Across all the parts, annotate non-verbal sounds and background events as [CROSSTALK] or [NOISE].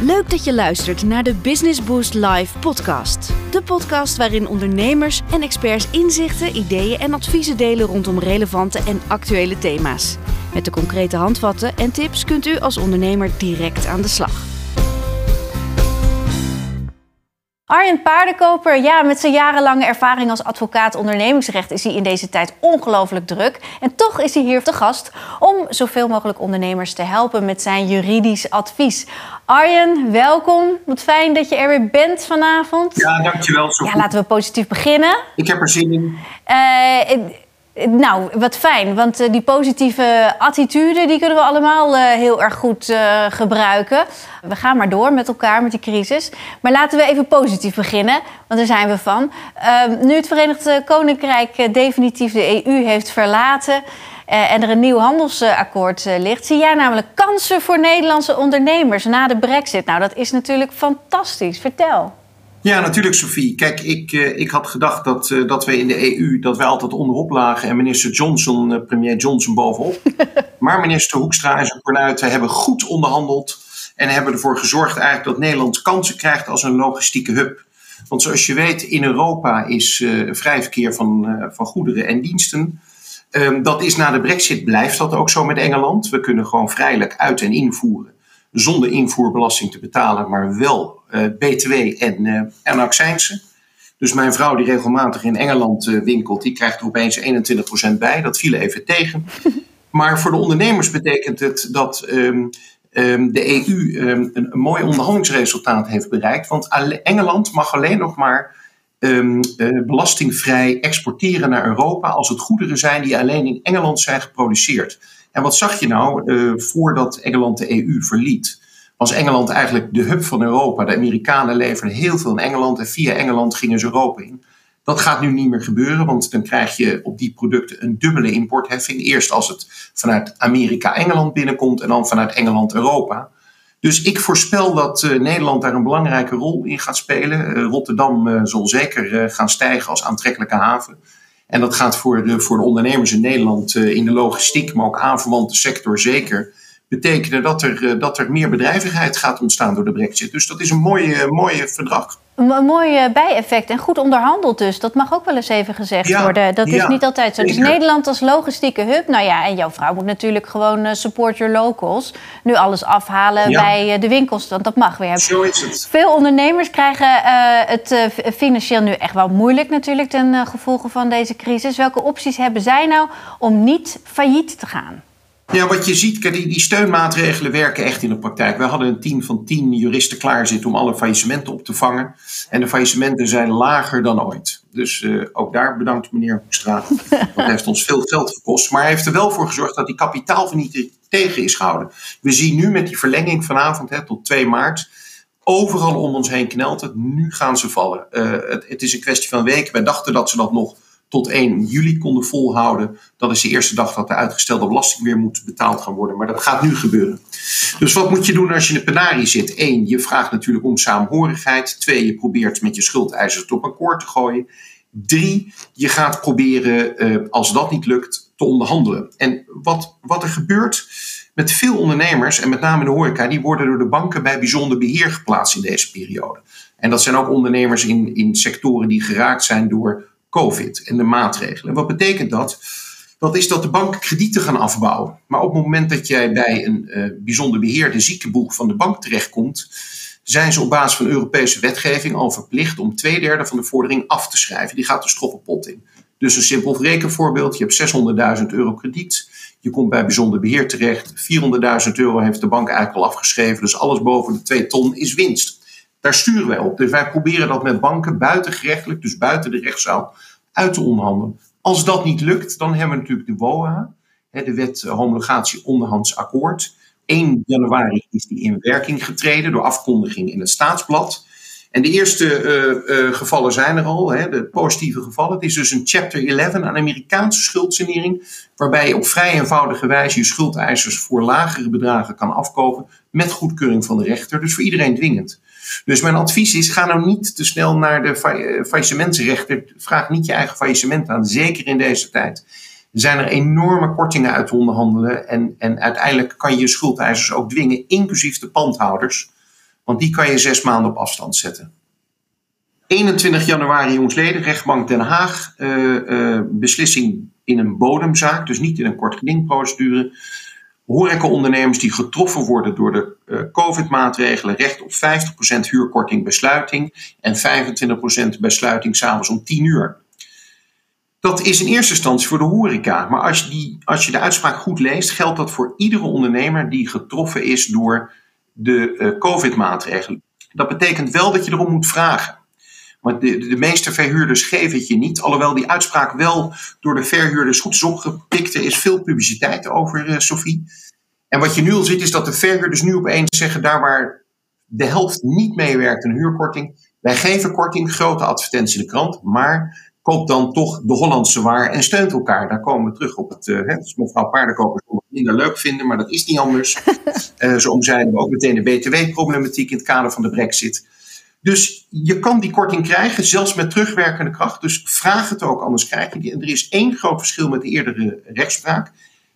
Leuk dat je luistert naar de Business Boost Live podcast. De podcast waarin ondernemers en experts inzichten, ideeën en adviezen delen rondom relevante en actuele thema's. Met de concrete handvatten en tips kunt u als ondernemer direct aan de slag. Arjen Paardenkoper, ja, met zijn jarenlange ervaring als advocaat ondernemingsrecht is hij in deze tijd ongelooflijk druk. En toch is hij hier te gast om zoveel mogelijk ondernemers te helpen met zijn juridisch advies. Arjen, welkom. Wat fijn dat je er weer bent vanavond. Ja, dankjewel. Ja, laten we positief beginnen. Ik heb er zin in. Uh, nou, wat fijn, want uh, die positieve attitude die kunnen we allemaal uh, heel erg goed uh, gebruiken. We gaan maar door met elkaar met die crisis. Maar laten we even positief beginnen, want daar zijn we van. Ehm, nu het Verenigd Koninkrijk definitief de EU heeft verlaten en er een nieuw handelsakkoord ligt, zie jij namelijk kansen voor Nederlandse ondernemers na de Brexit. Nou, dat is natuurlijk fantastisch. Vertel. Ja, natuurlijk, Sophie. Kijk, ik, uh, ik had gedacht dat, uh, dat we in de EU dat wij altijd onderop lagen en minister Johnson, uh, premier Johnson bovenop. [LAUGHS] maar minister Hoekstra en zijn kornuiten hebben goed onderhandeld en hebben ervoor gezorgd eigenlijk dat Nederland kansen krijgt als een logistieke hub. Want zoals je weet, in Europa is vrij verkeer van, van goederen en diensten. Um, dat is na de brexit blijft dat ook zo met Engeland. We kunnen gewoon vrijelijk uit- en invoeren zonder invoerbelasting te betalen, maar wel uh, BTW en, uh, en accijnsen. Dus mijn vrouw die regelmatig in Engeland uh, winkelt, die krijgt er opeens 21% bij. Dat viel even tegen. [LAUGHS] Maar voor de ondernemers betekent het dat um, um, de EU um, een, een, mooi onderhandelingsresultaat heeft bereikt. Want Engeland mag alleen nog maar belastingvrij exporteren naar Europa als het goederen zijn die alleen in Engeland zijn geproduceerd. En wat zag je nou uh, voordat Engeland de EU verliet? Was Engeland eigenlijk de hub van Europa? De Amerikanen leverden heel veel in Engeland en via Engeland gingen ze Europa in. Dat gaat nu niet meer gebeuren, want dan krijg je op die producten een dubbele importheffing. Eerst als het vanuit Amerika Engeland binnenkomt en dan vanuit Engeland Europa. Dus ik voorspel dat uh, Nederland daar een belangrijke rol in gaat spelen. Uh, Rotterdam zal zeker gaan stijgen als aantrekkelijke haven. En dat gaat voor de, voor de ondernemers in Nederland uh, in de logistiek, maar ook aanverwante sector zeker, betekenen dat er, uh, dat er meer bedrijvigheid gaat ontstaan door de brexit. Dus dat is een mooie, mooie verdrag. Een mooi bijeffect en goed onderhandeld dus. Dat mag ook wel eens even gezegd ja, worden. Dat is niet altijd zo. Dus Nederland als logistieke hub. Nou ja, en jouw vrouw moet natuurlijk gewoon support your locals. Nu alles afhalen bij de winkels. Want dat mag weer. Zo is het. Veel ondernemers krijgen uh, het financieel nu echt wel moeilijk natuurlijk... ten gevolge van deze crisis. Welke opties hebben zij nou om niet failliet te gaan? Ja, wat je ziet, die, die steunmaatregelen werken echt in de praktijk. We hadden een team van tien juristen klaarzitten om alle faillissementen op te vangen. En de faillissementen zijn lager dan ooit. Dus uh, ook daar bedankt meneer Hoekstra. [LAUGHS] Dat heeft ons veel geld gekost. Maar hij heeft er wel voor gezorgd dat die kapitaalvernietiging tegen is gehouden. We zien nu met die verlenging vanavond hè, tot 2 maart. Overal om ons heen knelt het. Nu gaan ze vallen. Uh, het, het is een kwestie van weken. Wij dachten dat ze dat nog tot 1 juli konden volhouden. Dat is de eerste dag dat de uitgestelde belasting weer moet betaald gaan worden. Maar dat gaat nu gebeuren. Dus wat moet je doen als je in de penarie zit? Eén, je vraagt natuurlijk om saamhorigheid. Twee, je probeert met je schuldeisers op een koord te gooien. Drie, je gaat proberen, uh, als dat niet lukt, te onderhandelen. En wat, wat er gebeurt met veel ondernemers, en met name de horeca, die worden door de banken bij bijzonder beheer geplaatst in deze periode. En dat zijn ook ondernemers in, in sectoren die geraakt zijn door COVID en de maatregelen. Wat betekent dat? Dat is dat de banken kredieten gaan afbouwen. Maar op het moment dat jij bij een uh, bijzonder beheerde ziekenboeg van de bank terechtkomt, zijn ze op basis van Europese wetgeving al verplicht om twee derde van de vordering af te schrijven. Die gaat de stroppe in. Dus een simpel rekenvoorbeeld: je hebt 600.000 euro krediet. Je komt bij bijzonder beheer terecht. 400.000 euro heeft de bank eigenlijk al afgeschreven. Dus alles boven de 2 ton is winst. Daar sturen wij op. Dus wij proberen dat met banken buitengerechtelijk, dus buiten de rechtszaal, uit te onderhandelen. Als dat niet lukt, dan hebben we natuurlijk de WOA, de wet homologatie onderhands akkoord. 1 januari is die in werking getreden door afkondiging in het staatsblad. En de eerste uh, uh, gevallen zijn er al, hè, de positieve gevallen. Het is dus een Chapter 11, een Amerikaanse schuldsanering, waarbij je op vrij eenvoudige wijze je schuldeisers voor lagere bedragen kan afkopen met goedkeuring van de rechter. Dus voor iedereen dwingend. Dus mijn advies is, ga nou niet te snel naar de faillissementsrechter. Vraag niet je eigen faillissement aan, zeker in deze tijd. Er zijn er enorme kortingen uit te onderhandelen en, en uiteindelijk kan je je schuldeisers ook dwingen, inclusief de pandhouders Want die kan je zes maanden op afstand zetten. 21 januari, jongsleden, rechtbank Den Haag. Uh, beslissing in een bodemzaak, dus niet in een kort gedingprocedure. Horecaondernemers die getroffen worden door de uh, COVID-maatregelen recht op 50% huurkorting bij sluiting en 25% bij sluiting s'avonds om 10 uur. Dat is in eerste instantie voor de horeca. Maar als je, die, als je de uitspraak goed leest, geldt dat voor iedere ondernemer die getroffen is door de uh, COVID-maatregelen. Dat betekent wel dat je erom moet vragen. De, de, meeste verhuurders geven het je niet. Alhoewel die uitspraak wel door de verhuurders goed is opgepikt. Er is veel publiciteit over, uh, Sophie. En wat je nu al ziet is dat de verhuurders nu opeens zeggen... daar waar de helft niet meewerkt een huurkorting... wij geven korting, grote advertentie in de krant... maar koop dan toch de Hollandse waar en steunt elkaar. Daar komen we terug op het. Uh, hè, dus mevrouw Paardenkoper zal het minder leuk vinden, maar dat is niet anders. uh, [LAUGHS] zo omzeilen we ook meteen de BTW-problematiek in het kader van de Brexit. Dus je kan die korting krijgen, zelfs met terugwerkende kracht. Dus vraag het ook, anders krijg je die. En er is één groot verschil met de eerdere rechtspraak.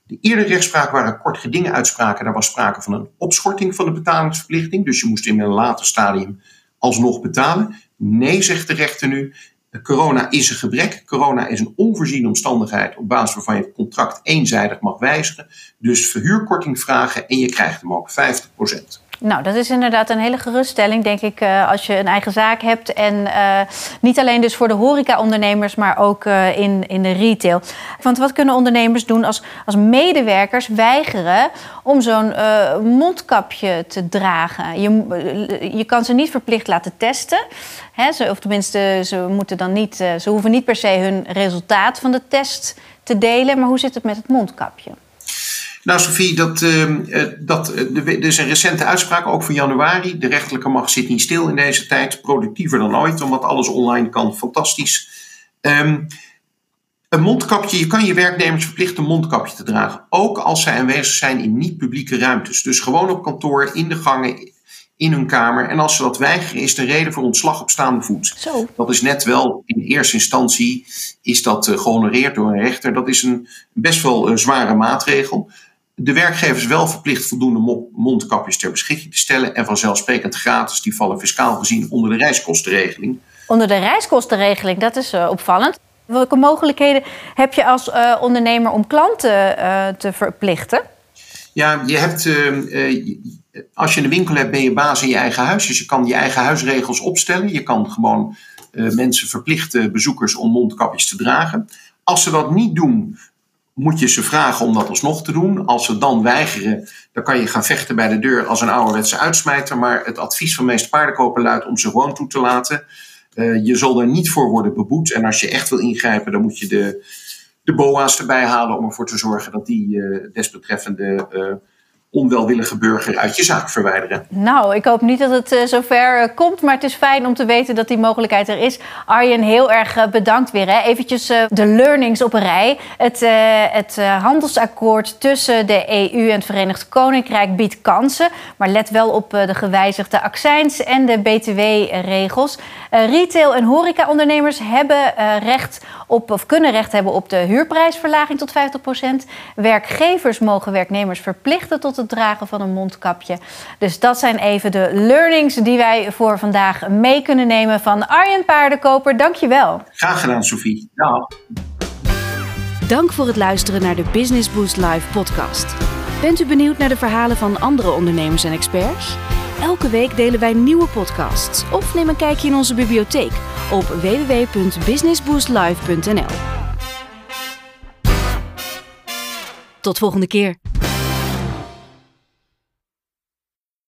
De eerdere rechtspraak waren kort gedingen uitspraken. Daar was sprake van een opschorting van de betalingsverplichting. Dus je moest in een later stadium alsnog betalen. Nee, zegt de rechter nu. Corona is een gebrek. Corona is een onvoorziene omstandigheid op basis waarvan je het contract eenzijdig mag wijzigen. Dus verhuurkorting vragen en je krijgt hem ook 50%. Nou, dat is inderdaad een hele geruststelling, denk ik, uh, als je een eigen zaak hebt. En uh, niet alleen dus voor de horeca-ondernemers, maar ook uh, in, in de retail. Want wat kunnen ondernemers doen als, als medewerkers weigeren om zo'n mondkapje te dragen? Je, je kan ze niet verplicht laten testen. Hè, ze, of tenminste, ze, moeten dan niet, ze hoeven niet per se hun resultaat van de test te delen. Maar hoe zit het met het mondkapje? Nou, Sophie, dat, uh, dat, uh, er is een recente uitspraak, ook van januari. De rechterlijke macht zit niet stil in deze tijd. Productiever dan ooit, omdat alles online kan. Fantastisch. Um, een mondkapje, je kan je werknemers verplichten een mondkapje te dragen. Ook als zij aanwezig zijn in niet-publieke ruimtes. Dus gewoon op kantoor, in de gangen, in hun kamer. En als ze dat weigeren, is de reden voor ontslag op staande voet. Zo. Dat is net wel, in eerste instantie is dat uh, gehonoreerd door een rechter. Dat is een best wel uh, zware maatregel de werkgever is wel verplicht voldoende mondkapjes ter beschikking te stellen. En vanzelfsprekend gratis, die vallen fiscaal gezien onder de reiskostenregeling. Onder de reiskostenregeling, dat is uh, opvallend. Welke mogelijkheden heb je als uh, ondernemer om klanten uh, te verplichten? Ja, je hebt, als je een winkel hebt, ben je baas in je eigen huis. Dus je kan je eigen huisregels opstellen. Je kan gewoon mensen verplichten, bezoekers, om mondkapjes te dragen. Als ze dat niet doen, moet je ze vragen om dat alsnog te doen. Als ze dan weigeren, dan kan je gaan vechten bij de deur als een ouderwetse uitsmijter. Maar het advies van meeste paardenkoper luidt om ze gewoon toe te laten. Uh, je zal er niet voor worden beboet. En als je echt wil ingrijpen, dan moet je de, de BOA's erbij halen om ervoor te zorgen dat die uh, desbetreffende uh, onwelwillige burger uit je zaak verwijderen. Nou, ik hoop niet dat het uh, zover uh, komt, maar het is fijn om te weten dat die mogelijkheid er is. Arjen, heel erg uh, bedankt weer. Hè. Eventjes de learnings op een rij. Het, het handelsakkoord tussen de EU en het Verenigd Koninkrijk biedt kansen, maar let wel op de gewijzigde accijns en de btw-regels. retail- en horecaondernemers hebben recht op, of kunnen recht hebben op de huurprijsverlaging tot 50%. Werkgevers mogen werknemers verplichten tot het dragen van een mondkapje. Dus dat zijn even de learnings die wij voor vandaag mee kunnen nemen van Arjen Paardenkoper. Dankjewel. Graag gedaan, Sophie. Ja. Dank voor het luisteren naar de Business Boost Live podcast. Bent u benieuwd naar de verhalen van andere ondernemers en experts? Elke week delen wij nieuwe podcasts of neem een kijkje in onze bibliotheek op www.businessboostlive.nl. Tot volgende keer.